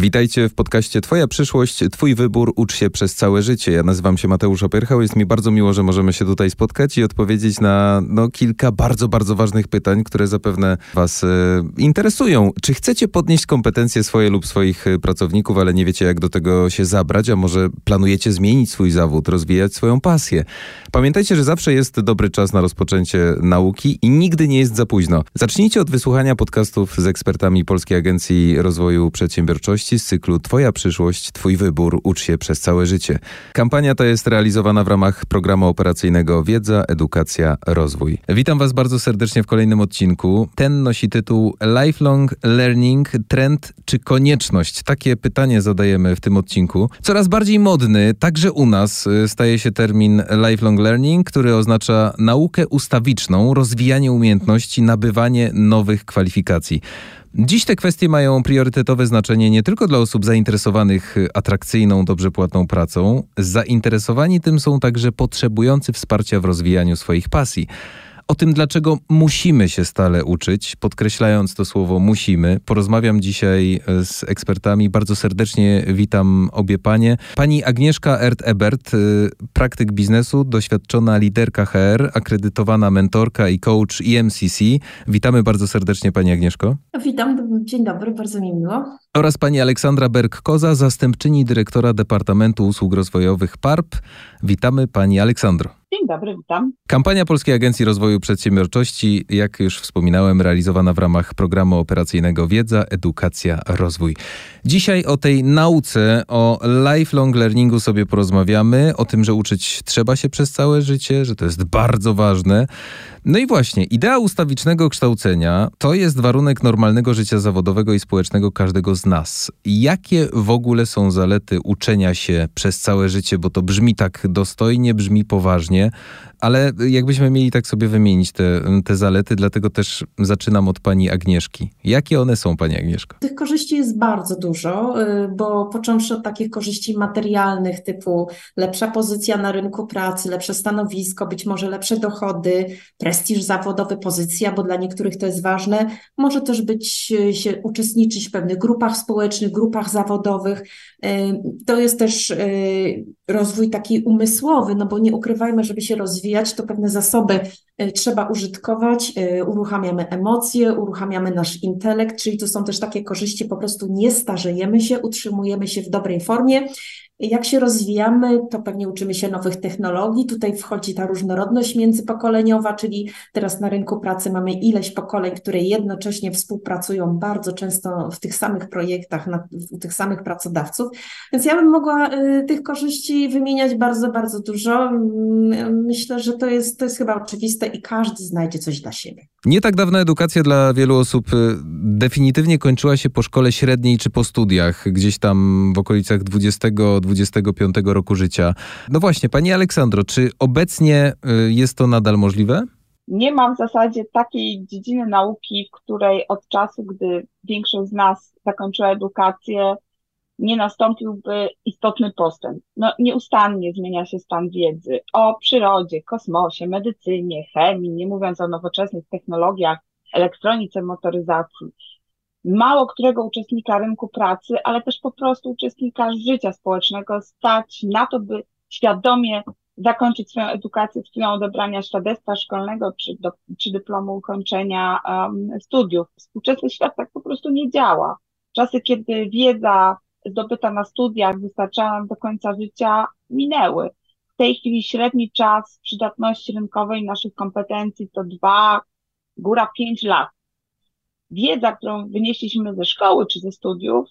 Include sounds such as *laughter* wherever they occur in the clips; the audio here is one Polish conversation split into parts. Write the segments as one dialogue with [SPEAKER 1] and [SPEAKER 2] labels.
[SPEAKER 1] Witajcie w podcaście Twoja przyszłość, Twój wybór, ucz się przez całe życie. Ja nazywam się Mateusz Opierchał. Jest mi bardzo miło, że możemy się tutaj spotkać i odpowiedzieć na no, kilka bardzo, bardzo ważnych pytań, które zapewne Was e, interesują. Czy chcecie podnieść kompetencje swoje lub swoich e, pracowników, ale nie wiecie, jak do tego się zabrać, a może planujecie zmienić swój zawód, rozwijać swoją pasję? Pamiętajcie, że zawsze jest dobry czas na rozpoczęcie nauki i nigdy nie jest za późno. Zacznijcie od wysłuchania podcastów z ekspertami Polskiej Agencji Rozwoju Przedsiębiorczości z cyklu Twoja przyszłość, Twój wybór, ucz się przez całe życie. Kampania ta jest realizowana w ramach programu operacyjnego Wiedza, Edukacja, Rozwój. Witam Was bardzo serdecznie w kolejnym odcinku. Ten nosi tytuł Lifelong Learning, trend czy konieczność? Takie pytanie zadajemy w tym odcinku. Coraz bardziej modny, także u nas, y, staje się termin lifelong learning, który oznacza naukę ustawiczną, rozwijanie umiejętności, nabywanie nowych kwalifikacji. Dziś te kwestie mają priorytetowe znaczenie nie tylko dla osób zainteresowanych atrakcyjną, dobrze płatną pracą. Zainteresowani tym są także potrzebujący wsparcia w rozwijaniu swoich pasji. O tym, dlaczego musimy się stale uczyć, podkreślając to słowo musimy, porozmawiam dzisiaj e, z ekspertami. Bardzo serdecznie witam obie panie. Pani Agnieszka Ert-Ebert, e, praktyk biznesu, doświadczona liderka HR, akredytowana mentorka i coach EMCC. Witamy bardzo serdecznie Pani Agnieszko.
[SPEAKER 2] Witam, dzień dobry, bardzo mi miło.
[SPEAKER 1] Oraz Pani Aleksandra Berg-Koza, zastępczyni dyrektora Departamentu Usług Rozwojowych PARP. Witamy Pani Aleksandro.
[SPEAKER 3] Dzień dobry, witam.
[SPEAKER 1] Kampania Polskiej Agencji Rozwoju Przedsiębiorczości, jak już wspominałem, realizowana w ramach programu operacyjnego Wiedza, Edukacja, Rozwój. Dzisiaj o tej nauce, o lifelong learningu sobie porozmawiamy, o tym, że uczyć trzeba się przez całe życie, że to jest bardzo ważne. No i właśnie, idea ustawicznego kształcenia to jest warunek normalnego życia zawodowego i społecznego każdego z nas. Jakie w ogóle są zalety uczenia się przez całe życie, bo to brzmi tak dostojnie, brzmi poważnie, ale jakbyśmy mieli tak sobie wymienić te, te zalety, dlatego też zaczynam od pani Agnieszki. Jakie one są, pani Agnieszko?
[SPEAKER 2] Tych korzyści jest bardzo dużo, y, bo począwszy od takich korzyści materialnych, typu lepsza pozycja na rynku pracy, lepsze stanowisko, być może lepsze dochody, prestiż zawodowy, pozycja, bo dla niektórych to jest ważne. Może też być, y, się uczestniczyć w pewnych grupach społecznych, grupach zawodowych. Y, to jest też rozwój taki umysłowy, no bo nie ukrywajmy, żeby się rozwijać, to pewne zasoby trzeba użytkować, e, uruchamiamy emocje, uruchamiamy nasz intelekt, czyli to są też takie korzyści, po prostu nie starzejemy się, utrzymujemy się w dobrej formie jak się rozwijamy, to pewnie uczymy się nowych technologii. Tutaj wchodzi ta różnorodność międzypokoleniowa, czyli teraz na rynku pracy mamy ileś pokoleń, które jednocześnie współpracują bardzo często w tych samych projektach, na, u tych samych pracodawców. Więc ja bym mogła y, tych korzyści wymieniać bardzo, bardzo dużo. Mm, myślę, że to jest, to jest chyba oczywiste i każdy znajdzie coś dla siebie.
[SPEAKER 1] Nie tak dawna edukacja dla wielu osób y, definitywnie kończyła się po szkole średniej czy po studiach, gdzieś tam w okolicach 20-25 roku życia. No właśnie, Pani Aleksandro, czy obecnie y, jest to nadal możliwe?
[SPEAKER 3] Nie ma w zasadzie takiej dziedziny nauki, w której od czasu, gdy większość z nas zakończyła edukację, nie nastąpiłby istotny postęp. No, nieustannie zmienia się stan wiedzy o przyrodzie, kosmosie, medycynie, chemii, nie mówiąc o nowoczesnych technologiach, elektronice, motoryzacji. Mało którego uczestnika rynku pracy, ale też po prostu uczestnika życia społecznego stać na to, by świadomie zakończyć swoją edukację z chwilą odebrania świadectwa szkolnego czy, do, czy dyplomu ukończenia um, studiów. Współczesny świat tak po prostu nie działa. Czasy, kiedy wiedza zdobyta na studiach wystarczała do końca życia, minęły. W tej chwili średni czas przydatności rynkowej naszych kompetencji to dwa, góra pięć lat. Wiedza, którą wynieśliśmy ze szkoły czy ze studiów,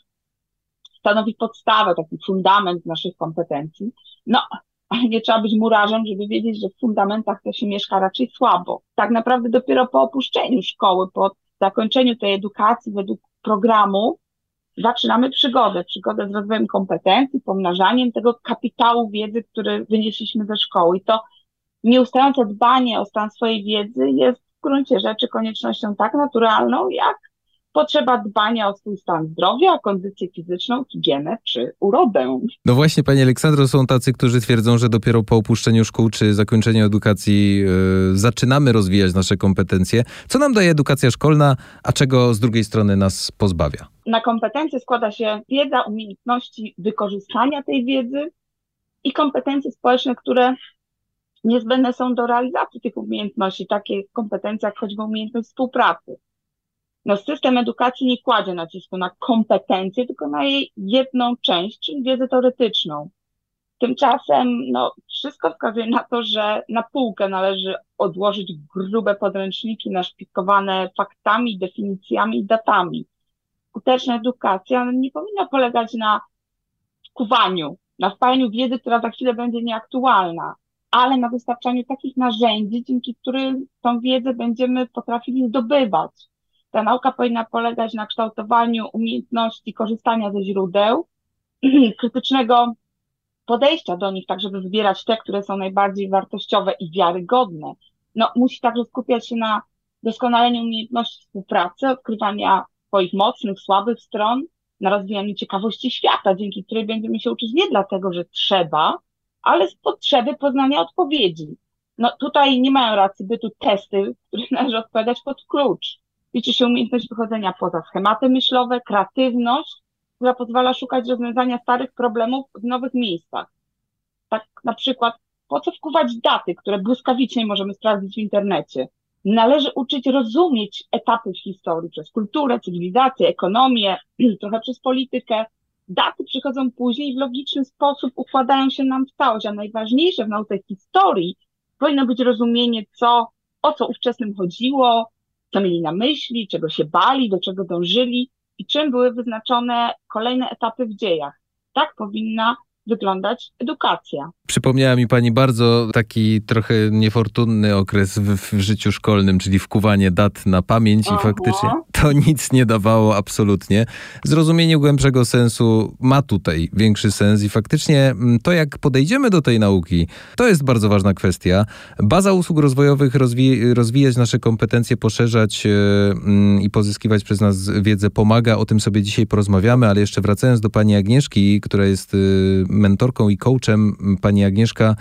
[SPEAKER 3] stanowi podstawę, taki fundament naszych kompetencji. No, ale nie trzeba być murarzem, żeby wiedzieć, że w fundamentach to się mieszka raczej słabo. Tak naprawdę dopiero po opuszczeniu szkoły, po zakończeniu tej edukacji według programu, zaczynamy przygodę, przygodę z rozwojem kompetencji, pomnażaniem tego kapitału wiedzy, który wynieśliśmy ze szkoły. I to nieustające dbanie o stan swojej wiedzy jest w gruncie rzeczy koniecznością tak naturalną, jak potrzeba dbania o swój stan zdrowia, kondycję fizyczną, higienę czy urodę.
[SPEAKER 1] No właśnie, Panie Aleksandro, są tacy, którzy twierdzą, że dopiero po opuszczeniu szkół czy zakończeniu edukacji yy, zaczynamy rozwijać nasze kompetencje. Co nam daje edukacja szkolna, a czego z drugiej strony nas pozbawia?
[SPEAKER 3] Na kompetencje składa się wiedza, umiejętności wykorzystania tej wiedzy i kompetencje społeczne, które niezbędne są do realizacji tych umiejętności, takie kompetencje jak choćby umiejętność współpracy. No, system edukacji nie kładzie nacisku na kompetencje, tylko na jej jedną część, czyli wiedzę teoretyczną. Tymczasem no, wszystko wskazuje na to, że na półkę należy odłożyć grube podręczniki naszpikowane faktami, definicjami i datami. Skuteczna edukacja nie powinna polegać na wkuwaniu, na wpajaniu wiedzy, która za chwilę będzie nieaktualna, ale na dostarczaniu takich narzędzi, dzięki którym tą wiedzę będziemy potrafili zdobywać. Ta nauka powinna polegać na kształtowaniu umiejętności korzystania ze źródeł, *clears throat* krytycznego podejścia do nich, tak żeby wybierać te, które są najbardziej wartościowe i wiarygodne. No, musi także skupiać się na doskonaleniu umiejętności współpracy, odkrywania swoich mocnych, słabych stron, na rozwijaniu ciekawości świata, dzięki której będziemy się uczyć nie dlatego, że trzeba, ale z potrzeby poznania odpowiedzi. No tutaj nie mają racji bytu testy, które *laughs* należy odpowiadać pod klucz. Liczy się umiejętność wychodzenia poza schematy myślowe, kreatywność, która pozwala szukać rozwiązania starych problemów w nowych miejscach. Tak na przykład, po co wkuwać daty, które błyskawicznie możemy sprawdzić w internecie? Należy uczyć rozumieć etapy w historii przez kulturę, cywilizację, ekonomię, *clears throat* trochę przez politykę. Daty przychodzą później i w logiczny sposób układają się nam w całość, a najważniejsze w nauce historii powinno być rozumienie, co, o co ówczesnym chodziło, co mieli na myśli, czego się bali, do czego dążyli i czym były wyznaczone kolejne etapy w dziejach. Tak powinna wyglądać edukacja.
[SPEAKER 1] Przypomniała mi pani bardzo taki trochę niefortunny okres w, w życiu szkolnym, czyli wkuwanie dat na pamięć Aha. i faktycznie to nic nie dawało absolutnie. Zrozumienie głębszego sensu ma tutaj większy sens i faktycznie mm, to, jak podejdziemy do tej nauki, to jest bardzo ważna kwestia. Baza usług rozwojowych, rozwi rozwijać nasze kompetencje, poszerzać yy, yy, i pozyskiwać przez nas wiedzę pomaga. O tym sobie dzisiaj porozmawiamy, ale jeszcze wracając do pani Agnieszki, która jest yy, mentorką i coachem, pani Agnieszka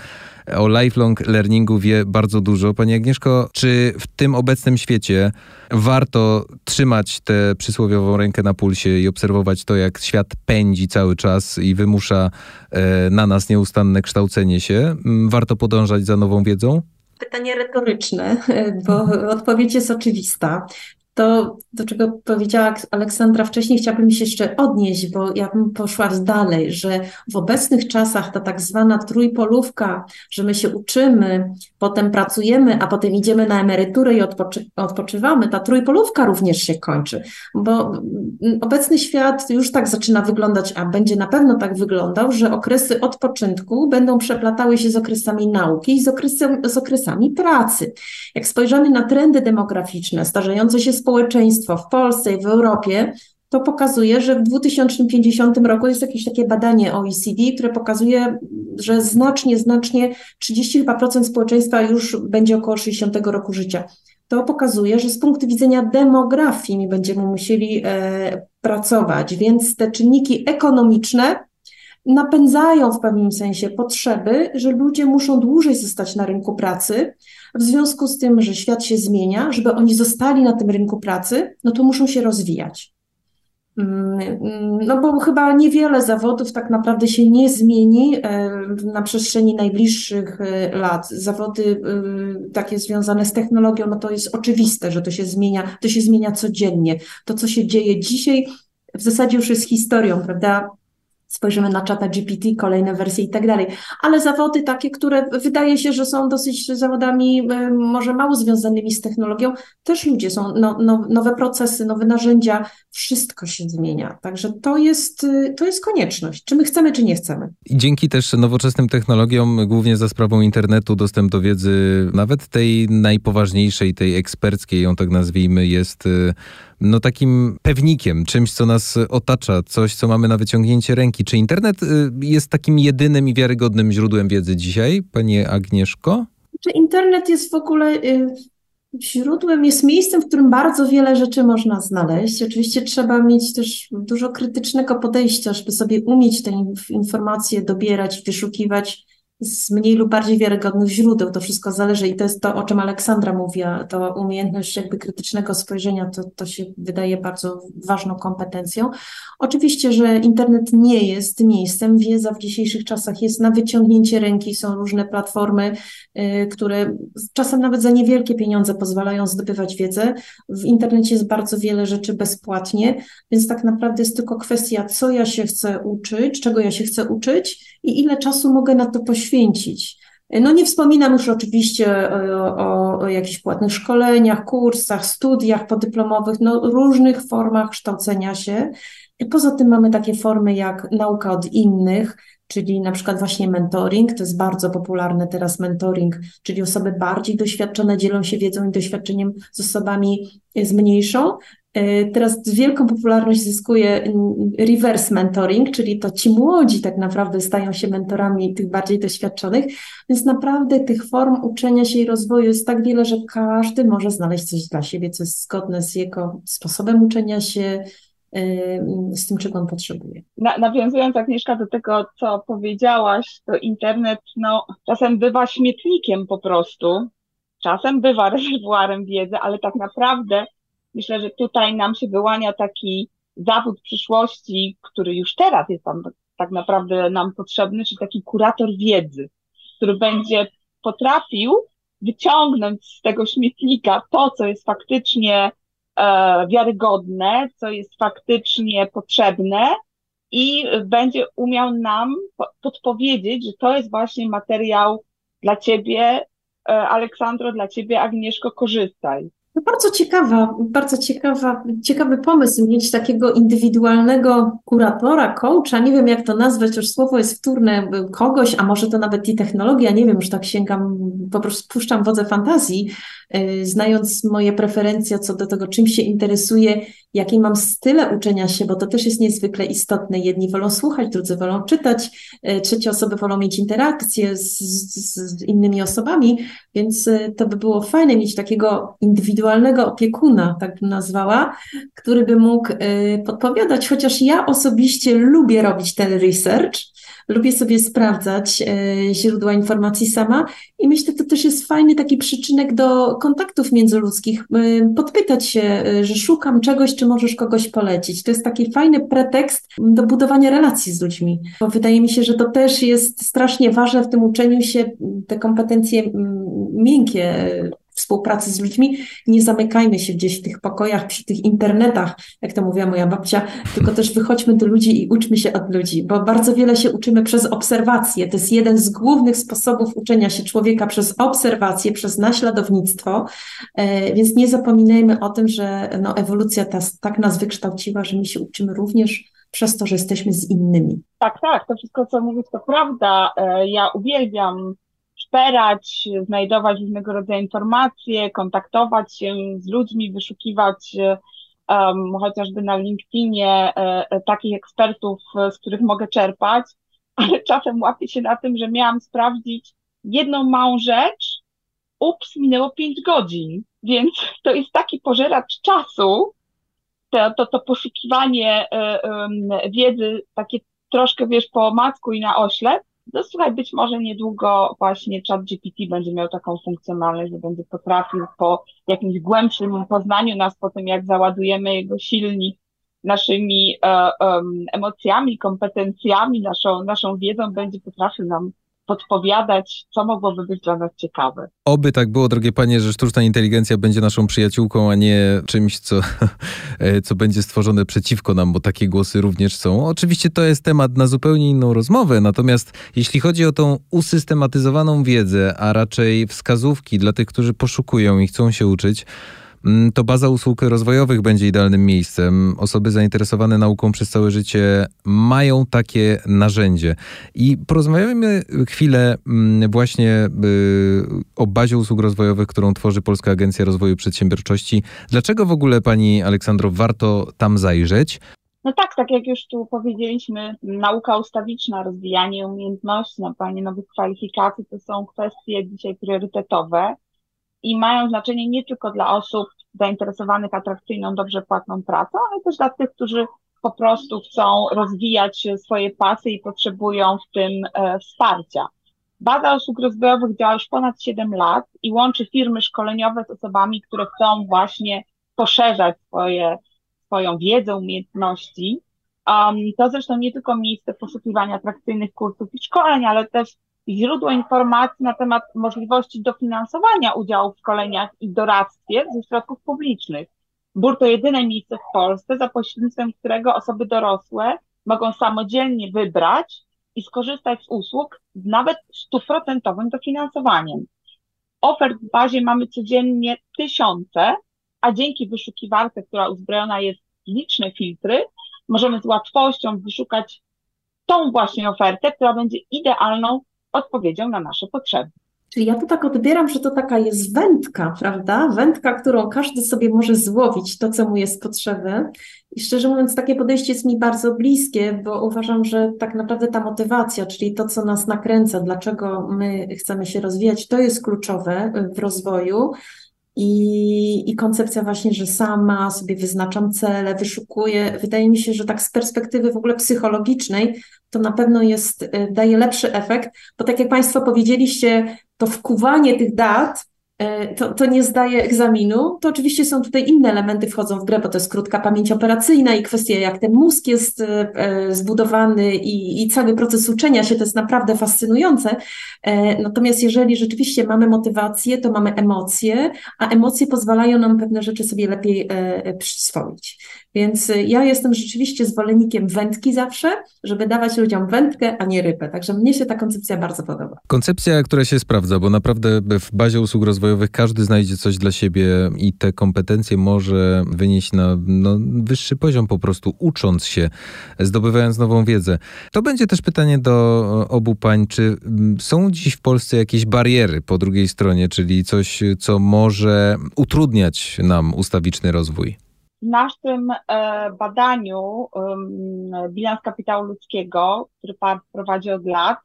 [SPEAKER 1] o lifelong learningu wie bardzo dużo. Pani Agnieszko, czy w tym obecnym świecie warto trzymać tę przysłowiową rękę na pulsie i obserwować to, jak świat pędzi cały czas i wymusza e, na nas nieustanne kształcenie się? Warto podążać za nową wiedzą?
[SPEAKER 2] Pytanie retoryczne, bo odpowiedź jest oczywista to, do czego powiedziała Aleksandra wcześniej, chciałabym się jeszcze odnieść, bo ja bym poszła dalej, że w obecnych czasach ta tak zwana trójpolówka, że my się uczymy, potem pracujemy, a potem idziemy na emeryturę i odpoczy odpoczywamy, ta trójpolówka również się kończy, bo obecny świat już tak zaczyna wyglądać, a będzie na pewno tak wyglądał, że okresy odpoczynku będą przeplatały się z okresami nauki i z, okresem, z okresami pracy. Jak spojrzymy na trendy demograficzne, starzejące się społeczeństwo w Polsce i w Europie, to pokazuje, że w 2050 roku jest jakieś takie badanie OECD, które pokazuje, że znacznie, znacznie 30 chyba procent społeczeństwa już będzie około 60 roku życia. To pokazuje, że z punktu widzenia demografii my będziemy musieli e, pracować, więc te czynniki ekonomiczne napędzają w pewnym sensie potrzeby, że ludzie muszą dłużej zostać na rynku pracy. W związku z tym, że świat się zmienia, żeby oni zostali na tym rynku pracy, no to muszą się rozwijać. Mm, no bo chyba niewiele zawodów tak naprawdę się nie zmieni na przestrzeni najbliższych e, lat. Zawody e, takie związane z technologią, no to jest oczywiste, że to się zmienia, to się zmienia codziennie. To, co się dzieje dzisiaj, w zasadzie już jest historią, prawda? Spojrzymy na czata GPT, kolejne wersje i tak dalej. Ale zawody takie, które wydaje się, że są dosyć zawodami e, może mało związanymi z technologią, też ludzie są, no, no, nowe procesy, nowe narzędzia, wszystko się zmienia. Także to jest, y, to jest konieczność, czy my chcemy, czy nie chcemy.
[SPEAKER 1] I dzięki też nowoczesnym technologiom, głównie za sprawą internetu, dostęp do wiedzy, nawet tej najpoważniejszej, tej eksperckiej, ją tak nazwijmy, jest y, no takim pewnikiem, czymś, co nas otacza, coś, co mamy na wyciągnięcie ręki. Czy internet y, jest takim jedynym i wiarygodnym źródłem wiedzy dzisiaj, pani Agnieszko?
[SPEAKER 2] Czy internet jest w ogóle y, źródłem, jest miejscem, w którym bardzo wiele rzeczy można znaleźć. Oczywiście trzeba mieć też dużo krytycznego podejścia, żeby sobie umieć te informacje dobierać, wyszukiwać z mniej lub bardziej wiarygodnych źródeł. To wszystko zależy i to jest to, o czym Aleksandra mówiła, to umiejętność jakby krytycznego spojrzenia, to, to się wydaje bardzo ważną kompetencją. Oczywiście, że internet nie jest miejscem, wiedza w dzisiejszych czasach jest na wyciągnięcie ręki, są różne platformy, y, które czasem nawet za niewielkie pieniądze pozwalają zdobywać wiedzę. W internecie jest bardzo wiele rzeczy bezpłatnie, więc tak naprawdę jest tylko kwestia, co ja się chcę uczyć, czego ja się chcę uczyć i ile czasu mogę na to poświęcić. No nie wspominam już oczywiście o, o, jakichś płatnych szkoleniach, kursach, studiach podyplomowych, no różnych formach kształcenia się. Poza tym mamy takie formy jak nauka od innych, czyli na przykład właśnie mentoring, to jest bardzo popularny teraz mentoring, czyli osoby bardziej doświadczone dzielą się wiedzą i doświadczeniem z osobami z mniejszą. E, teraz wielką popularność zyskuje mm, reverse mentoring, czyli to ci młodzi tak naprawdę stają się mentorami tych bardziej doświadczonych, więc naprawdę tych form uczenia się i rozwoju jest tak wiele, że każdy może znaleźć coś dla siebie, co jest zgodne z jego sposobem uczenia się, z tym, czego on potrzebuje.
[SPEAKER 3] Na, nawiązując Agnieszka do tego, co powiedziałaś, to internet no, czasem bywa śmietnikiem po prostu, czasem bywa *laughs* rezerwuarem wiedzy, ale tak naprawdę myślę, że tutaj nam się wyłania taki zawód przyszłości, który już teraz jest tam tak naprawdę nam potrzebny, czyli taki kurator wiedzy, który będzie potrafił wyciągnąć z tego śmietnika to, co jest faktycznie E, wiarygodne, co jest faktycznie potrzebne i będzie umiał nam podpowiedzieć, że to jest właśnie materiał dla ciebie, e, Aleksandro, dla ciebie, Agnieszko, korzystaj.
[SPEAKER 2] Bardzo ciekawa, bardzo ciekawa, ciekawy pomysł mieć takiego indywidualnego kuratora, coacha, nie wiem jak to nazwać, już słowo jest wtórne, kogoś, a może to nawet i technologia, nie wiem, już tak sięgam, po prostu puszczam wodze fantazji, yy, znając moje preferencje co do tego, czym się interesuję, jakie mam style uczenia się, bo to też jest niezwykle istotne. Jedni wolą słuchać, drudzy wolą czytać, yy, trzecie osoby wolą mieć interakcje z, z, z innymi osobami, więc yy, to by było fajne mieć takiego indywidualnego opiekuna, tak bym nazwała, który by mógł y, podpowiadać, chociaż ja osobiście lubię robić ten research, lubię sobie sprawdzać y, źródła informacji sama i myślę, to też jest fajny taki przyczynek do kontaktów międzyludzkich, y, podpytać się, że szukam czegoś, czy możesz kogoś polecić. To jest taki fajny pretekst do budowania relacji z ludźmi, bo wydaje mi się, że to też jest strasznie ważne w tym uczeniu się, te kompetencje miękkie, współpracy z ludźmi, nie zamykajmy się gdzieś w tych pokojach, przy tych internetach, jak to mówiła moja babcia, tylko też wychodźmy do ludzi i uczmy się od ludzi, bo bardzo wiele się uczymy przez obserwację. To jest jeden z głównych sposobów uczenia się człowieka przez obserwację, przez naśladownictwo, e, więc nie zapominajmy o tym, że no, ewolucja ta, tak nas wykształciła, że my się uczymy również przez to, że jesteśmy z innymi.
[SPEAKER 3] Tak, tak, to wszystko, co mówisz, to prawda. E, ja uwielbiam szperać, znajdować różnego rodzaju informacje, kontaktować się z ludźmi, wyszukiwać um, chociażby na LinkedInie e, takich ekspertów, z których mogę czerpać, *laughs* ale czasem łapię się na tym, że miałam sprawdzić jedną małą rzecz, ups, minęło pięć godzin, więc *laughs* to jest taki pożeracz czasu, to, to, to poszukiwanie y, wiedzy takie troszkę, wiesz, po macku i na oślep, no słuchaj, być może niedługo właśnie chat GPT będzie miał taką funkcjonalność, że będzie potrafił po jakimś głębszym poznaniu nas, po tym jak załadujemy jego silnik naszymi e, emocjami, kompetencjami, naszą, naszą wiedzą, będzie potrafił nam podpowiadać, co mogłoby być dla nas ciekawe.
[SPEAKER 1] Oby tak było, drogie panie, że sztuczna inteligencja będzie naszą przyjaciółką, a nie czymś, co, *laughs* co będzie stworzone przeciwko nam, bo takie głosy również są. Oczywiście to jest temat na zupełnie inną rozmowę, natomiast jeśli chodzi o tą usystematyzowaną wiedzę, a raczej wskazówki dla tych, którzy poszukują i chcą się uczyć, to baza usług rozwojowych będzie idealnym miejscem. Osoby zainteresowane nauką przez całe życie mają takie narzędzie. I porozmawiamy chwilę mm, właśnie y, o bazie usług rozwojowych, którą tworzy Polska Agencja Rozwoju Przedsiębiorczości. Dlaczego w ogóle Pani Aleksandro warto tam zajrzeć?
[SPEAKER 3] No tak, tak jak już tu powiedzieliśmy, nauka ustawiczna, rozwijanie umiejętności, nabywanie nowych kwalifikacji to są kwestie dzisiaj priorytetowe i mają znaczenie nie tylko dla osób zainteresowanych atrakcyjną, dobrze płatną pracą, ale też dla tych, którzy po prostu chcą rozwijać swoje pasy i potrzebują w tym e, wsparcia. Baza usług rozwojowych działa już ponad 7 lat i łączy firmy szkoleniowe z osobami, które chcą właśnie poszerzać swoje, swoją wiedzę, umiejętności. Um, to zresztą nie tylko miejsce poszukiwania atrakcyjnych kursów i szkoleń, ale też źródło informacji na temat możliwości dofinansowania udziału w szkoleniach i doradztwie ze środków publicznych. BUR to jedyne miejsce w Polsce, za pośrednictwem którego osoby dorosłe mogą samodzielnie wybrać i skorzystać z usług z nawet stuprocentowym dofinansowaniem. Ofert w bazie mamy codziennie tysiące, a dzięki wyszukiwarce, która uzbrojona jest w liczne filtry, możemy z łatwością wyszukać tą właśnie ofertę, która będzie idealną odpowiedzią na nasze potrzeby.
[SPEAKER 2] Czyli ja to tak odbieram, że to taka jest wędka, prawda? Wędka, którą każdy sobie może złowić to, co mu jest potrzeby. I szczerze mówiąc, takie podejście jest mi bardzo bliskie, bo uważam, że tak naprawdę ta motywacja, czyli to, co nas nakręca, dlaczego my chcemy się rozwijać, to jest kluczowe w rozwoju. I, I koncepcja właśnie, że sama sobie wyznaczam cele, wyszukuję, wydaje mi się, że tak z perspektywy w ogóle psychologicznej, to na pewno jest, y, daje lepszy efekt, bo tak jak Państwo powiedzieliście, to wkuwanie tych dat to, to nie zdaje egzaminu, to oczywiście są tutaj inne elementy wchodzą w grę, bo to jest krótka pamięć operacyjna i kwestia, jak ten mózg jest e, e, zbudowany i, i cały proces uczenia się, to jest naprawdę fascynujące. Natomiast jeżeli rzeczywiście mamy motywację, to mamy emocje, a emocje pozwalają nam pewne rzeczy sobie lepiej przyswoić. Więc ja jestem rzeczywiście zwolennikiem wędki zawsze, żeby dawać ludziom wędkę, a nie rybę. Także mnie się ta koncepcja bardzo podoba.
[SPEAKER 1] Koncepcja, która się sprawdza, bo naprawdę w bazie usług rozwojowych rozwojowych każdy znajdzie coś dla siebie i te kompetencje może wynieść na no, wyższy poziom po prostu, ucząc się, zdobywając nową wiedzę. To będzie też pytanie do obu pań, czy mm, są dziś w Polsce jakieś bariery po drugiej stronie, czyli coś, co może utrudniać nam ustawiczny rozwój?
[SPEAKER 3] W naszym e, badaniu bilans kapitału ludzkiego, który PARP prowadzi od lat,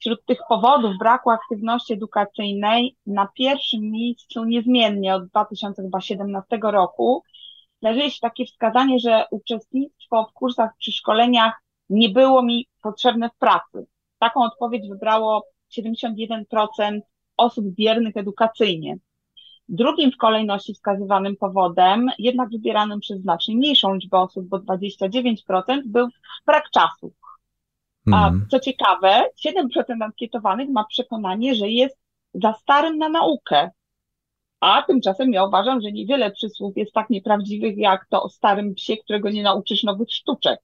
[SPEAKER 3] Wśród tych powodów braku aktywności edukacyjnej na pierwszym miejscu niezmiennie od 2017 roku leży się takie wskazanie, że uczestnictwo w kursach czy szkoleniach nie było mi potrzebne w pracy. Taką odpowiedź wybrało 71% osób biernych edukacyjnie. Drugim w kolejności wskazywanym powodem, jednak wybieranym przez znacznie mniejszą liczbę osób, bo 29%, był brak czasu. A mhm. co ciekawe, 7% ankietowanych ma przekonanie, że jest za starym na naukę. A tymczasem ja uważam, że niewiele przysłów jest tak nieprawdziwych, jak to o starym psie, którego nie nauczysz nowych sztuczek.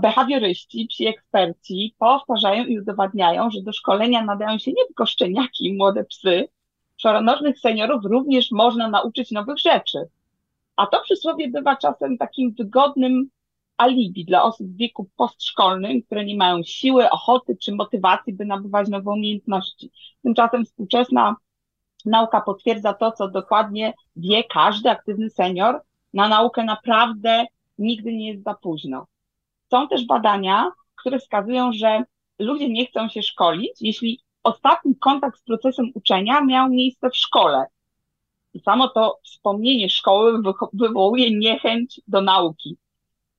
[SPEAKER 3] Behawioryści, psi eksperci powtarzają i udowadniają, że do szkolenia nadają się nie tylko szczeniaki i młode psy. Czworonożnych seniorów również można nauczyć nowych rzeczy. A to przysłowie bywa czasem takim wygodnym alibi dla osób w wieku postszkolnym, które nie mają siły, ochoty czy motywacji, by nabywać nowe umiejętności. Tymczasem współczesna nauka potwierdza to, co dokładnie wie każdy aktywny senior. Na naukę naprawdę nigdy nie jest za późno. Są też badania, które wskazują, że ludzie nie chcą się szkolić, jeśli ostatni kontakt z procesem uczenia miał miejsce w szkole. I samo to wspomnienie szkoły wywołuje niechęć do nauki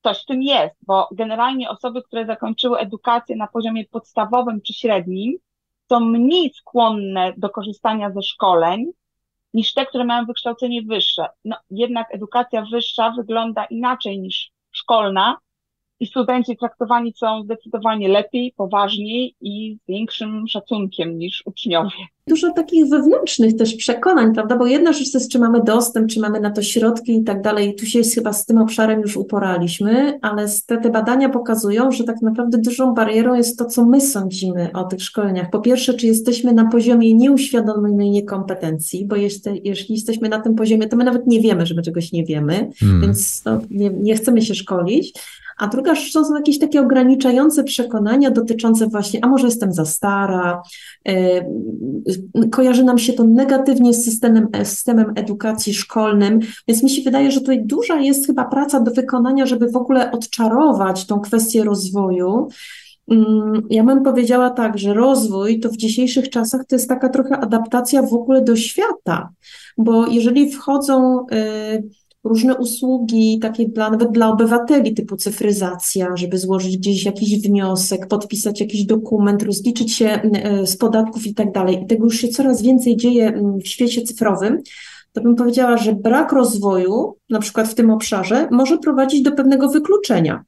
[SPEAKER 3] coś w tym jest, bo generalnie osoby, które zakończyły edukację na poziomie podstawowym czy średnim, są mniej skłonne do korzystania ze szkoleń niż te, które mają wykształcenie wyższe. No, jednak edukacja wyższa wygląda inaczej niż szkolna, i studenci traktowani są zdecydowanie lepiej, poważniej i z większym szacunkiem niż uczniowie.
[SPEAKER 2] Dużo takich wewnętrznych też przekonań, prawda? Bo jedna rzecz to jest, czy mamy dostęp, czy mamy na to środki i tak dalej. Tu się chyba z tym obszarem już uporaliśmy, ale te, te badania pokazują, że tak naprawdę dużą barierą jest to, co my sądzimy o tych szkoleniach. Po pierwsze, czy jesteśmy na poziomie nieuświadomionej niekompetencji, bo jeśli, jeśli jesteśmy na tym poziomie, to my nawet nie wiemy, że my czegoś nie wiemy, hmm. więc no, nie, nie chcemy się szkolić. A druga rzecz to są jakieś takie ograniczające przekonania dotyczące właśnie, a może jestem za stara, yy, kojarzy nam się to negatywnie z systemem, systemem edukacji szkolnym, więc mi się wydaje, że tutaj duża jest chyba praca do wykonania, żeby w ogóle odczarować tą kwestię rozwoju. Mm, ja bym powiedziała tak, że rozwój to w dzisiejszych czasach to jest taka trochę adaptacja w ogóle do świata, bo jeżeli wchodzą y, różne usługi, takie dla, nawet dla obywateli, typu cyfryzacja, żeby złożyć gdzieś jakiś wniosek, podpisać jakiś dokument, rozliczyć się e, z podatków i tak dalej. I tego już się coraz więcej dzieje w świecie cyfrowym. To bym powiedziała, że brak rozwoju, na przykład w tym obszarze, może prowadzić do pewnego wykluczenia.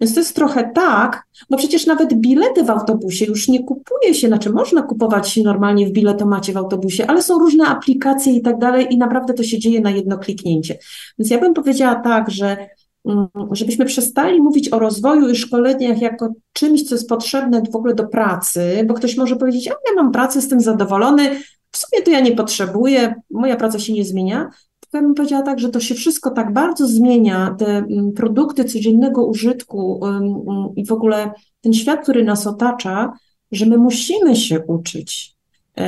[SPEAKER 2] Więc to jest trochę tak, bo przecież nawet bilety w autobusie już nie kupuje się, znaczy można kupować normalnie w biletomacie w autobusie, ale są różne aplikacje i tak dalej i naprawdę to się dzieje na jedno kliknięcie. Więc ja bym powiedziała tak, że mm, żebyśmy przestali mówić o rozwoju i szkoleniach jako czymś, co jest potrzebne w ogóle do pracy, bo ktoś może powiedzieć, a ja mam pracę, jestem zadowolony, w sumie to ja nie potrzebuję, moja praca się nie zmienia, ja bym powiedziała tak, że to się wszystko tak bardzo zmienia, te mm, produkty codziennego użytku i w ogóle ten świat, który nas otacza, że my musimy się uczyć. E,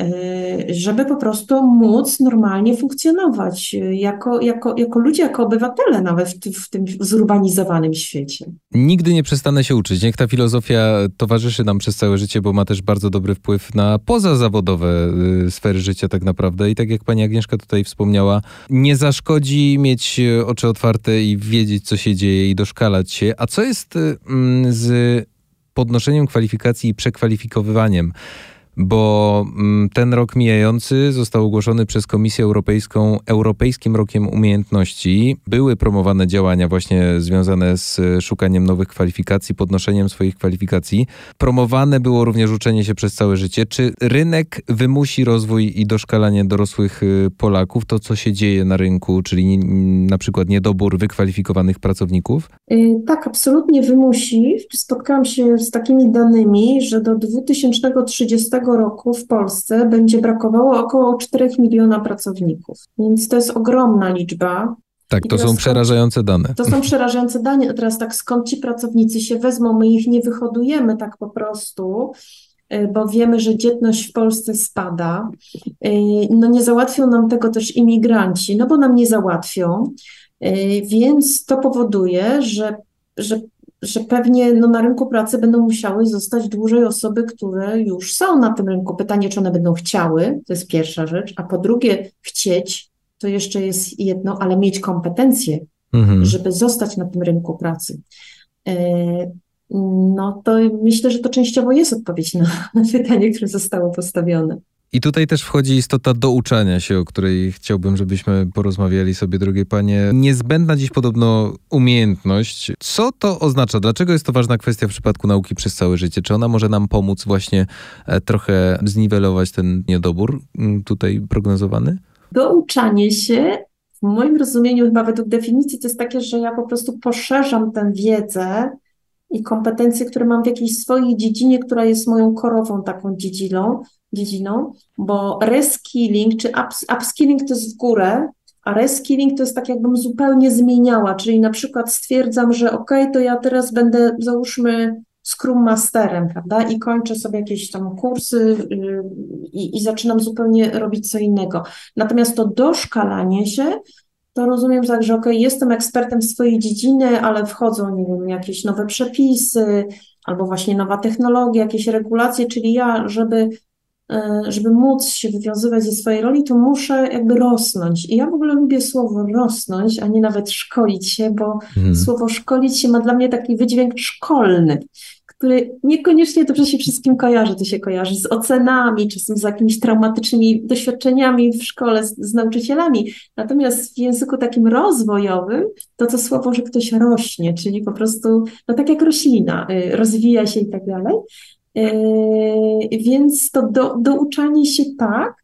[SPEAKER 2] e, żeby po prostu móc normalnie funkcjonować jako, jako, jako ludzie, jako obywatele nawet w, tym, zurbanizowanym świecie.
[SPEAKER 1] Nigdy nie przestanę się uczyć. Niech ta filozofia towarzyszy nam przez całe życie, bo ma też bardzo dobry wpływ na pozazawodowe y, sfery życia tak naprawdę. I tak jak pani Agnieszka tutaj wspomniała, nie zaszkodzi mieć oczy otwarte i wiedzieć, co się dzieje i doszkalać się. A co jest y, mm, z podnoszeniem kwalifikacji i przekwalifikowywaniem? Bo mm, ten rok mijający został ogłoszony przez Komisję Europejską Europejskim Rokiem Umiejętności. Były promowane działania właśnie związane z szukaniem nowych kwalifikacji, podnoszeniem swoich kwalifikacji. Promowane było również uczenie się przez całe życie. Czy rynek wymusi rozwój i doszkalanie dorosłych y, Polaków, to co się dzieje na rynku, czyli na przykład niedobór wykwalifikowanych pracowników?
[SPEAKER 2] Y, tak, absolutnie wymusi. Spotkałam się z takimi danymi, że do 2030 roku w Polsce będzie brakowało około 4 miliona pracowników. Więc to jest ogromna liczba.
[SPEAKER 1] Tak, to są przerażające dane.
[SPEAKER 2] To są przerażające dane. A teraz tak, skąd ci pracownicy się wezmą? My ich nie wyhodujemy tak po prostu, y, bo wiemy, że dzietność w Polsce spada. Y, no nie załatwią nam tego też imigranci, no bo nam nie załatwią. Y, więc to powoduje, że, że że pewnie no, na rynku pracy będą musiały zostać dłużej osoby, które już są na tym rynku. Pytanie, czy one będą chciały, to jest pierwsza rzecz, a po drugie, chcieć, to jeszcze jest jedno, ale mieć kompetencje, mhm. żeby zostać na tym rynku pracy. E, no to myślę, że to częściowo jest odpowiedź na, na pytanie, które zostało postawione.
[SPEAKER 1] I tutaj też wchodzi istota douczania się, o której chciałbym, żebyśmy porozmawiali sobie, drogie panie. Niezbędna dziś podobno umiejętność. Co to oznacza? Dlaczego jest to ważna kwestia w przypadku nauki przez całe życie? Czy ona może nam pomóc właśnie e, trochę zniwelować ten niedobór tutaj prognozowany?
[SPEAKER 2] Douczanie się w moim rozumieniu, chyba według definicji, to jest takie, że ja po prostu poszerzam tę wiedzę i kompetencje, które mam w jakiejś swojej dziedzinie, która jest moją korową taką dziedziną, dziedziną, bo reskilling czy ups, upskilling to jest w górę, a reskilling to jest tak, jakbym zupełnie zmieniała, czyli na przykład stwierdzam, że ok, to ja teraz będę, załóżmy, Scrum Masterem, prawda? I kończę sobie jakieś tam kursy yy, i, i zaczynam zupełnie robić co innego. Natomiast to doszkalanie się, to rozumiem tak, że ok, jestem ekspertem w swojej dziedziny, ale wchodzą, nie wiem, jakieś nowe przepisy, albo właśnie nowa technologia, jakieś regulacje, czyli ja, żeby żeby móc się wywiązywać ze swojej roli, to muszę jakby rosnąć. I ja w ogóle lubię słowo rosnąć, a nie nawet szkolić się, bo hmm. słowo szkolić się ma dla mnie taki wydźwięk szkolny, który niekoniecznie dobrze się wszystkim kojarzy. To się kojarzy z ocenami, czasem z jakimiś traumatycznymi doświadczeniami w szkole, z, z nauczycielami. Natomiast w języku takim rozwojowym to to słowo, że ktoś rośnie, czyli po prostu, no tak jak roślina, y, rozwija się i tak dalej. Yy, więc to do, douczanie się tak,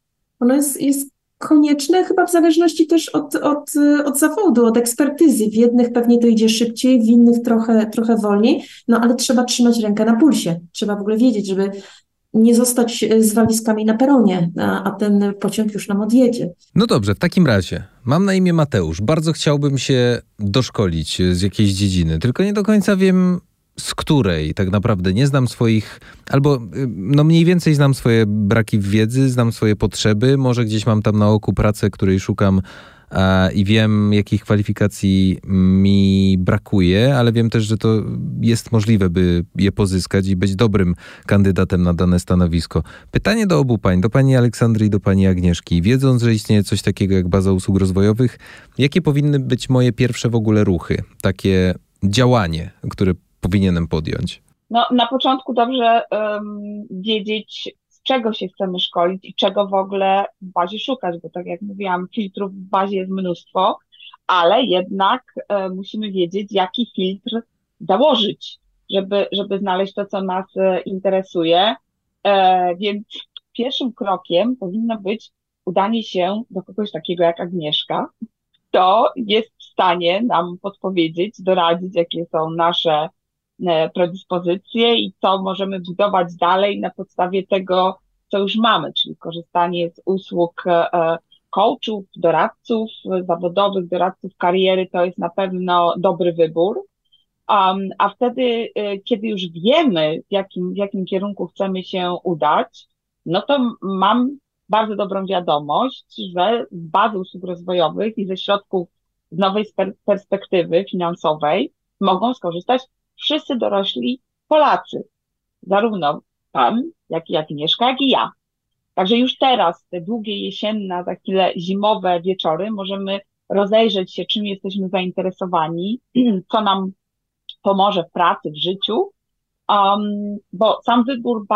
[SPEAKER 2] ono jest, jest konieczne chyba w zależności też od, od, od zawodu, od ekspertyzy. W jednych pewnie to idzie szybciej, w innych trochę, trochę wolniej, no ale trzeba trzymać rękę na pulsie. Trzeba w ogóle wiedzieć, żeby nie zostać z walizkami na peronie, a, a ten pociąg już nam odjedzie.
[SPEAKER 1] No dobrze, w takim razie mam na imię Mateusz. Bardzo chciałbym się doszkolić z jakiejś dziedziny, tylko nie do końca wiem z której tak naprawdę nie znam swoich, albo y, no mniej więcej znam swoje braki wiedzy, znam swoje potrzeby, może gdzieś mam tam na oku pracę, której szukam i wiem, jakich kwalifikacji mi brakuje, ale wiem też, że to jest możliwe, by je pozyskać i być dobrym kandydatem na dane stanowisko. Pytanie do obu pań, do pani Aleksandry i do pani Agnieszki. Wiedząc, że istnieje coś takiego jak baza usług rozwojowych, jakie powinny być moje pierwsze w ogóle ruchy, takie działanie, które powinienem podjąć?
[SPEAKER 3] No, na początku dobrze um, wiedzieć, z czego się chcemy szkolić i czego w ogóle w bazie szukać, bo tak jak mówiłam, filtrów w bazie jest mnóstwo, ale jednak e, musimy wiedzieć, jaki filtr założyć, żeby, żeby znaleźć to, co nas e, interesuje. E, więc pierwszym krokiem powinno być udanie się do kogoś takiego jak Agnieszka, kto jest w stanie nam podpowiedzieć, doradzić, jakie są nasze predyspozycje i co możemy budować dalej na podstawie tego, co już mamy, czyli korzystanie z usług e, coachów, doradców zawodowych, doradców kariery, to jest na pewno dobry wybór. Um, a wtedy, e, kiedy już wiemy, w jakim, w jakim kierunku chcemy się udać, no to mam bardzo dobrą wiadomość, że z bazy usług rozwojowych i ze środków z nowej perspektywy finansowej mogą skorzystać wszyscy dorośli Polacy, zarówno pan, jak i Agnieszka, jak i ja. Także już teraz, te długie jesienne, za chwilę zimowe wieczory, możemy rozejrzeć się, czym jesteśmy zainteresowani, *clears throat* co nam pomoże w pracy, w życiu, um, bo sam wybór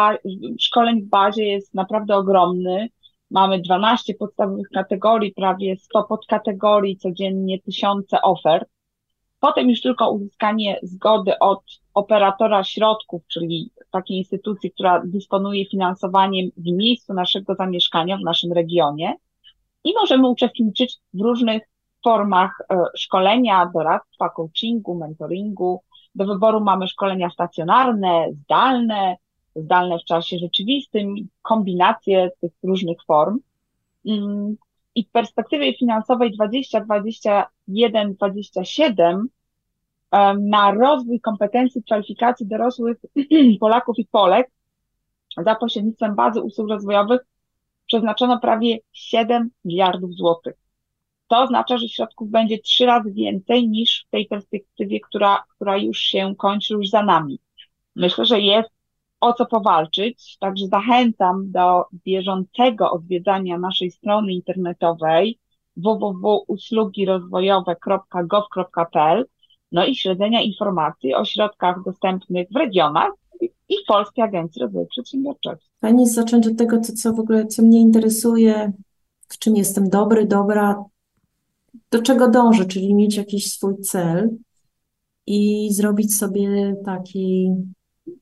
[SPEAKER 3] szkoleń w bazie jest naprawdę ogromny. Mamy 12 podstawowych kategorii, prawie 100 podkategorii, codziennie tysiące ofert. Potem już tylko uzyskanie zgody od operatora środków, czyli takiej instytucji, która dysponuje finansowaniem w miejscu naszego zamieszkania, w naszym regionie i możemy uczestniczyć w różnych formach e, szkolenia, doradztwa, coachingu, mentoringu. Do wyboru mamy szkolenia stacjonarne, zdalne, zdalne w czasie rzeczywistym, kombinacje tych różnych form. I w perspektywie finansowej 2021-2027 na rozwój kompetencji, kwalifikacji dorosłych *clears throat* Polaków i Polek za pośrednictwem bazy usług rozwojowych przeznaczono prawie 7 miliardów złotych. To oznacza, że środków będzie trzy razy więcej niż w tej perspektywie, która, która już się kończy, już za nami. Myślę, że jest o co powalczyć. Także zachęcam do bieżącego odwiedzania naszej strony internetowej www.uslugirozwojowe.gov.pl no i śledzenia informacji o środkach dostępnych w regionach i Polskiej Agencji Rozwoju Przedsiębiorczego.
[SPEAKER 2] Pani zacząć od tego, co, co w ogóle, co mnie interesuje, w czym jestem dobry, dobra, do czego dążę, czyli mieć jakiś swój cel i zrobić sobie taki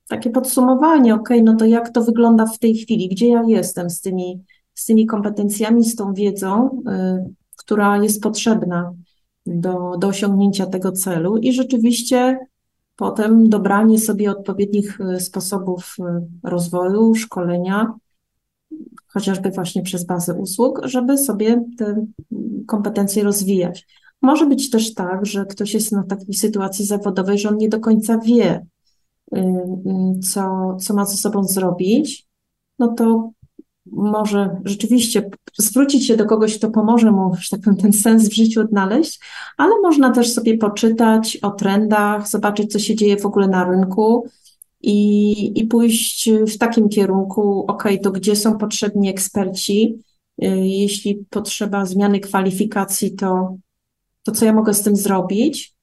[SPEAKER 2] takie podsumowanie, ok, no to jak to wygląda w tej chwili, gdzie ja jestem z tymi, z tymi kompetencjami, z tą wiedzą, y, która jest potrzebna do, do osiągnięcia tego celu i rzeczywiście potem dobranie sobie odpowiednich y, sposobów y, rozwoju, szkolenia, chociażby właśnie przez bazę usług, żeby sobie te kompetencje rozwijać. Może być też tak, że ktoś jest na takiej sytuacji zawodowej, że on nie do końca wie, co, co ma ze sobą zrobić, no to może rzeczywiście zwrócić się do kogoś, kto pomoże mu, że tak powiem, ten sens w życiu odnaleźć, ale można też sobie poczytać o trendach, zobaczyć, co się dzieje w ogóle na rynku i, i pójść w takim kierunku, ok, to gdzie są potrzebni eksperci, y, jeśli potrzeba zmiany kwalifikacji, to, to co ja mogę z tym zrobić,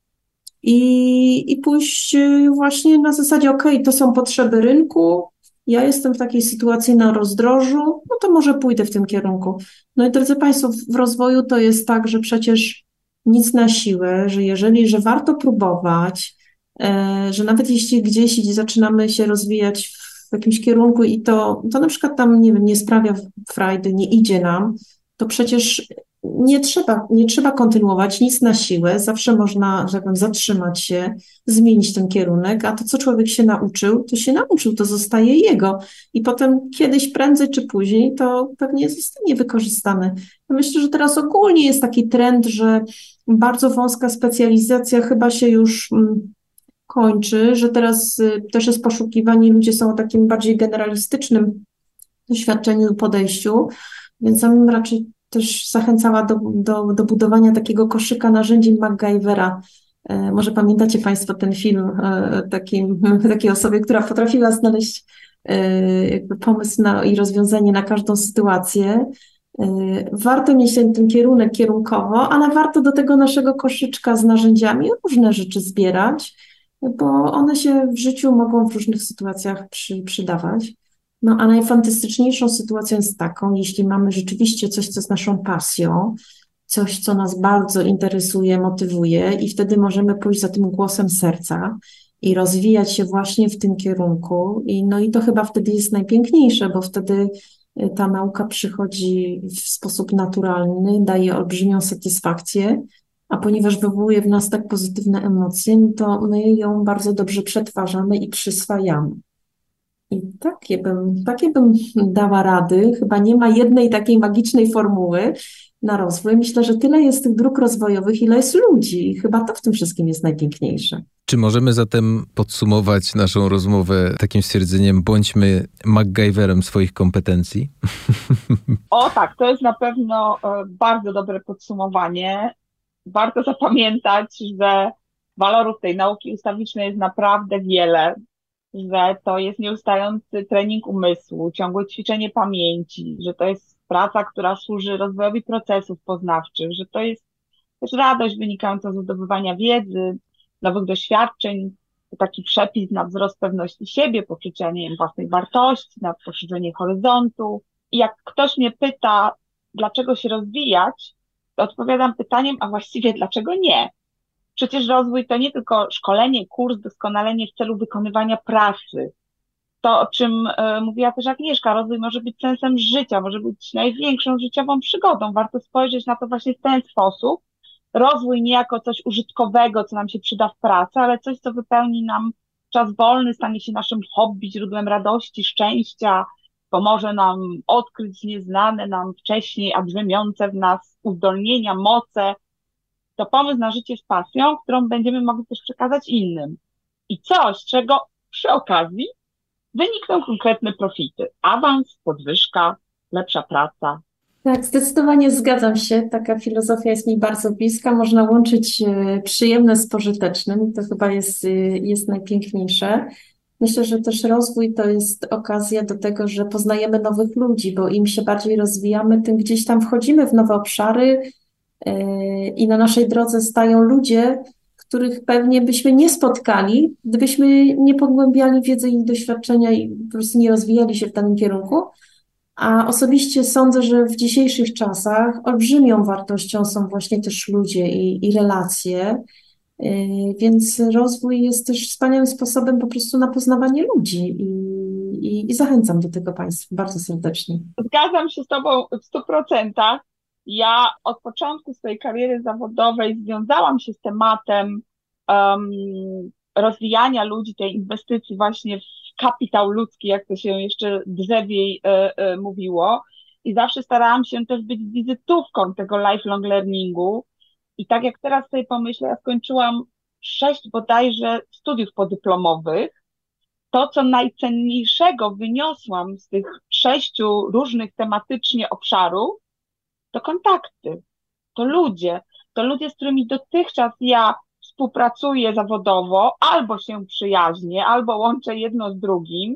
[SPEAKER 2] i, i pójść y, właśnie na zasadzie, ok, to są potrzeby rynku, ja jestem w takiej sytuacji na rozdrożu, no to może pójdę w tym kierunku. No i drodzy Państwo, w rozwoju to jest tak, że przecież nic na siłę, że jeżeli, że warto próbować, e, że nawet jeśli gdzieś zaczynamy się rozwijać w jakimś kierunku i to, to na przykład tam, nie wiem, nie sprawia frajdy, nie idzie nam, to przecież nie trzeba, nie trzeba kontynuować nic na siłę, zawsze można, że powiem, zatrzymać się, zmienić ten kierunek, a to, co człowiek się nauczył, to się nauczył, to zostaje jego i potem kiedyś, prędzej czy później, to pewnie zostanie wykorzystane. Ja myślę, że teraz ogólnie jest taki trend, że bardzo wąska specjalizacja chyba się już mm, kończy, że teraz y, też jest poszukiwanie, ludzie są o takim bardziej generalistycznym doświadczeniu, podejściu, więc ja bym raczej też zachęcała do, do, do budowania takiego koszyka narzędzi MacGyvera. E, może pamiętacie Państwo ten film takim, *laughs* takiej osoby, która potrafiła znaleźć pomysł na, i rozwiązanie na każdą sytuację. Warto mieć ten, ten kierunek kierunkowo, ale warto do tego naszego koszyczka z narzędziami różne rzeczy zbierać, bo one się w życiu mogą w różnych sytuacjach przy, przydawać. No a najfantastyczniejszą sytuacją jest taką, jeśli mamy rzeczywiście coś, co jest naszą pasją, coś, co nas bardzo interesuje, motywuje, i wtedy możemy pójść za tym głosem serca i rozwijać się właśnie w tym kierunku. I, no i to chyba wtedy jest najpiękniejsze, bo wtedy y, ta nauka przychodzi w sposób naturalny, daje olbrzymią satysfakcję, a ponieważ wywołuje w nas tak pozytywne emocje, to my ją bardzo dobrze przetwarzamy i przyswajamy. I takie bym, takie bym dała rady. Chyba nie ma jednej takiej magicznej formuły na rozwój. Myślę, że tyle jest tych dróg rozwojowych, ile jest ludzi. Chyba to w tym wszystkim jest najpiękniejsze.
[SPEAKER 1] Czy możemy zatem podsumować naszą rozmowę takim stwierdzeniem, bądźmy MacGyverem swoich kompetencji? *laughs*
[SPEAKER 3] O tak, to jest na pewno e, bardzo dobre podsumowanie. Warto zapamiętać, że walorów tej nauki ustawicznej jest naprawdę wiele że to jest nieustający trening umysłu, ciągłe ćwiczenie pamięci, że to jest praca, która służy rozwojowi procesów poznawczych, że to jest też radość wynikająca z zdobywania wiedzy, nowych doświadczeń, taki przepis na wzrost pewności siebie, poczucia nie wiem, własnej wartości, na poszerzenie horyzontu. I jak ktoś mnie pyta, dlaczego się rozwijać, to odpowiadam pytaniem, a właściwie dlaczego nie? Przecież rozwój to nie tylko szkolenie, kurs, doskonalenie w celu wykonywania pracy. To, o czym y, mówiła też Agnieszka, rozwój może być sensem życia, może być największą życiową przygodą. Warto spojrzeć na to właśnie w ten sposób. Rozwój nie jako coś użytkowego, co nam się przyda w pracy, ale coś, co wypełni nam czas wolny, stanie się naszym hobby, źródłem radości, szczęścia, pomoże nam odkryć nieznane nam wcześniej, a drzemiące w nas uzdolnienia, moce, to pomysł na życie z pasją, którą będziemy mogli też przekazać innym. I coś, czego przy okazji wynikną konkretne profity. Awans, podwyżka, lepsza praca.
[SPEAKER 2] Tak, zdecydowanie zgadzam się. Taka filozofia jest mi bardzo bliska. Można łączyć e, przyjemne z pożytecznym. To chyba jest, e, jest najpiękniejsze. Myślę, że też rozwój to jest okazja do tego, że poznajemy nowych ludzi, bo im się bardziej rozwijamy, tym gdzieś tam wchodzimy w nowe obszary, i na naszej drodze stają ludzie, których pewnie byśmy nie spotkali, gdybyśmy nie pogłębiali wiedzy i doświadczenia i po prostu nie rozwijali się w danym kierunku. A osobiście sądzę, że w dzisiejszych czasach olbrzymią wartością są właśnie też ludzie i, i relacje. Yy, więc rozwój jest też wspaniałym sposobem po prostu na poznawanie ludzi i, i, i zachęcam do tego Państwa bardzo serdecznie.
[SPEAKER 3] Zgadzam się z Tobą w stu procentach. Ja od początku swojej kariery zawodowej związałam się z tematem um, rozwijania ludzi, tej inwestycji właśnie w kapitał ludzki, jak to się jeszcze drzewiej e, e, mówiło. I zawsze starałam się też być wizytówką tego lifelong learningu. I tak jak teraz sobie pomyślę, ja skończyłam sześć bodajże studiów podyplomowych. To, co najcenniejszego wyniosłam z tych sześciu różnych tematycznie obszarów, to kontakty, to ludzie, to ludzie, z którymi dotychczas ja współpracuję zawodowo, albo się przyjaźnię, albo łączę jedno z drugim.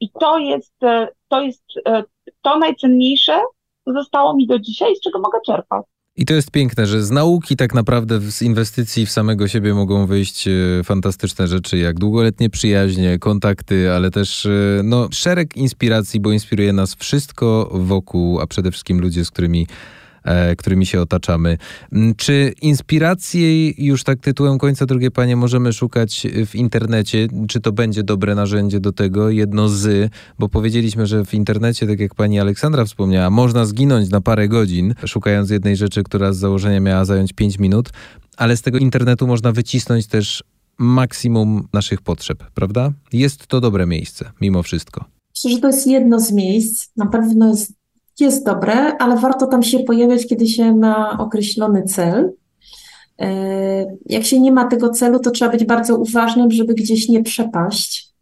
[SPEAKER 3] I to jest, e, to jest e, to najcenniejsze, co zostało mi do dzisiaj, z czego mogę czerpać.
[SPEAKER 1] I to jest piękne, że z nauki tak naprawdę z inwestycji w samego siebie mogą wyjść e, fantastyczne rzeczy, jak długoletnie przyjaźnie, kontakty, ale też no, szereg inspiracji, bo inspiruje nas wszystko wokół, a przede wszystkim ludzie, z którymi E, którymi się otaczamy. Mm, czy inspiracji, już tak tytułem końca, drugie panie, możemy szukać w internecie? Czy to będzie dobre narzędzie do tego? Jedno z, bo powiedzieliśmy, że w internecie, tak jak pani Aleksandra wspomniała, można zginąć na parę godzin, szukając jednej rzeczy, która z założenia miała zająć 5 minut, ale z tego internetu można wycisnąć też maksimum naszych potrzeb, prawda? Jest to dobre miejsce, mimo wszystko.
[SPEAKER 2] Myślę, że to jest jedno z miejsc. Na pewno jest jest dobre, ale warto tam się pojawiać, kiedy się ma określony cel. E, jak się nie ma tego celu, to trzeba być bardzo uważnym, żeby gdzieś nie przepaść.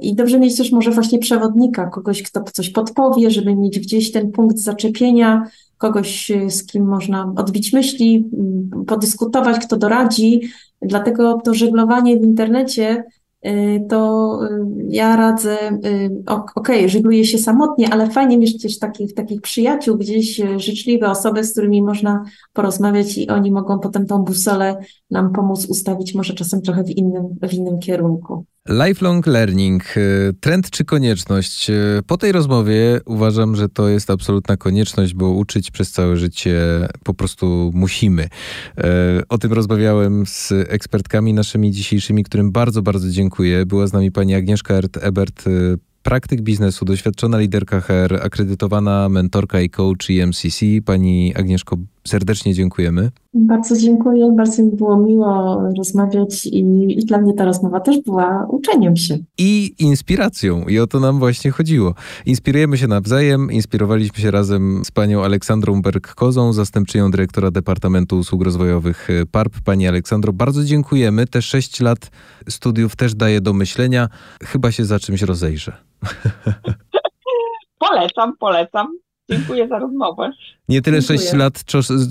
[SPEAKER 2] I dobrze mieć też może właśnie przewodnika, kogoś, kto coś podpowie, żeby mieć gdzieś ten punkt zaczepienia, kogoś, z kim można odbić myśli, podyskutować, kto doradzi. Dlatego to żeglowanie w internecie to y, ja radzę, y, okej, okay, się samotnie, ale fajnie mieć też takich, takich przyjaciół, gdzieś życzliwe osoby, z którymi można porozmawiać i oni mogą potem tą busolę nam pomóc ustawić może czasem trochę w innym, w innym kierunku.
[SPEAKER 1] Lifelong learning, trend czy konieczność? Po tej rozmowie uważam, że to jest absolutna konieczność, bo uczyć przez całe życie po prostu musimy. O tym rozmawiałem z ekspertkami naszymi dzisiejszymi, którym bardzo, bardzo dziękuję. Była z nami pani Agnieszka Ebert, y, praktyk biznesu, doświadczona liderka HR, akredytowana mentorka i coach i MCC. Pani Agnieszko, serdecznie dziękujemy.
[SPEAKER 2] Bardzo dziękuję, bardzo mi było miło rozmawiać i, i, dla mnie ta rozmowa też była uczeniem się.
[SPEAKER 1] I inspiracją i o to nam właśnie chodziło. Inspirujemy się nawzajem, inspirowaliśmy się razem z panią Aleksandrą Berg-Kozą, zastępczynią dyrektora Departamentu Usług Rozwojowych PARP. Pani Aleksandro, bardzo dziękujemy. Te sześć lat studiów też daje do myślenia. Chyba się za czymś rozejrzę. *laughs*
[SPEAKER 3] polecam, polecam. Dziękuję za rozmowę.
[SPEAKER 1] Nie tyle Dziękuję. 6 lat,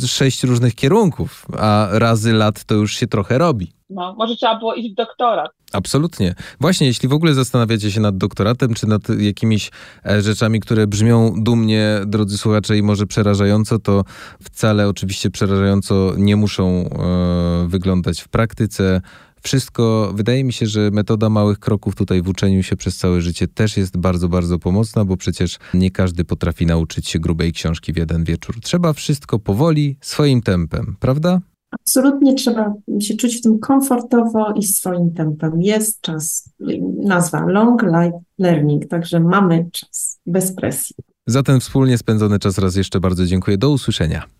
[SPEAKER 1] sześć różnych kierunków, a razy lat to już się trochę robi.
[SPEAKER 3] No, może trzeba było iść w doktorat.
[SPEAKER 1] Absolutnie. Właśnie, jeśli w ogóle zastanawiacie się nad doktoratem, czy nad jakimiś e, rzeczami, które brzmią dumnie, drodzy słuchacze, i może przerażająco, to wcale oczywiście przerażająco nie muszą e, wyglądać w praktyce. Wszystko, wydaje mi się, że metoda małych kroków tutaj w uczeniu się przez całe życie też jest bardzo, bardzo pomocna, bo przecież nie każdy potrafi nauczyć się grubej książki w jeden wieczór. Trzeba wszystko powoli, swoim tempem, prawda?
[SPEAKER 2] Absolutnie trzeba się czuć w tym komfortowo i swoim tempem. Jest czas, nazwa Long Life Learning, także mamy czas, bez presji.
[SPEAKER 1] Za ten wspólnie spędzony czas raz jeszcze bardzo dziękuję. Do usłyszenia.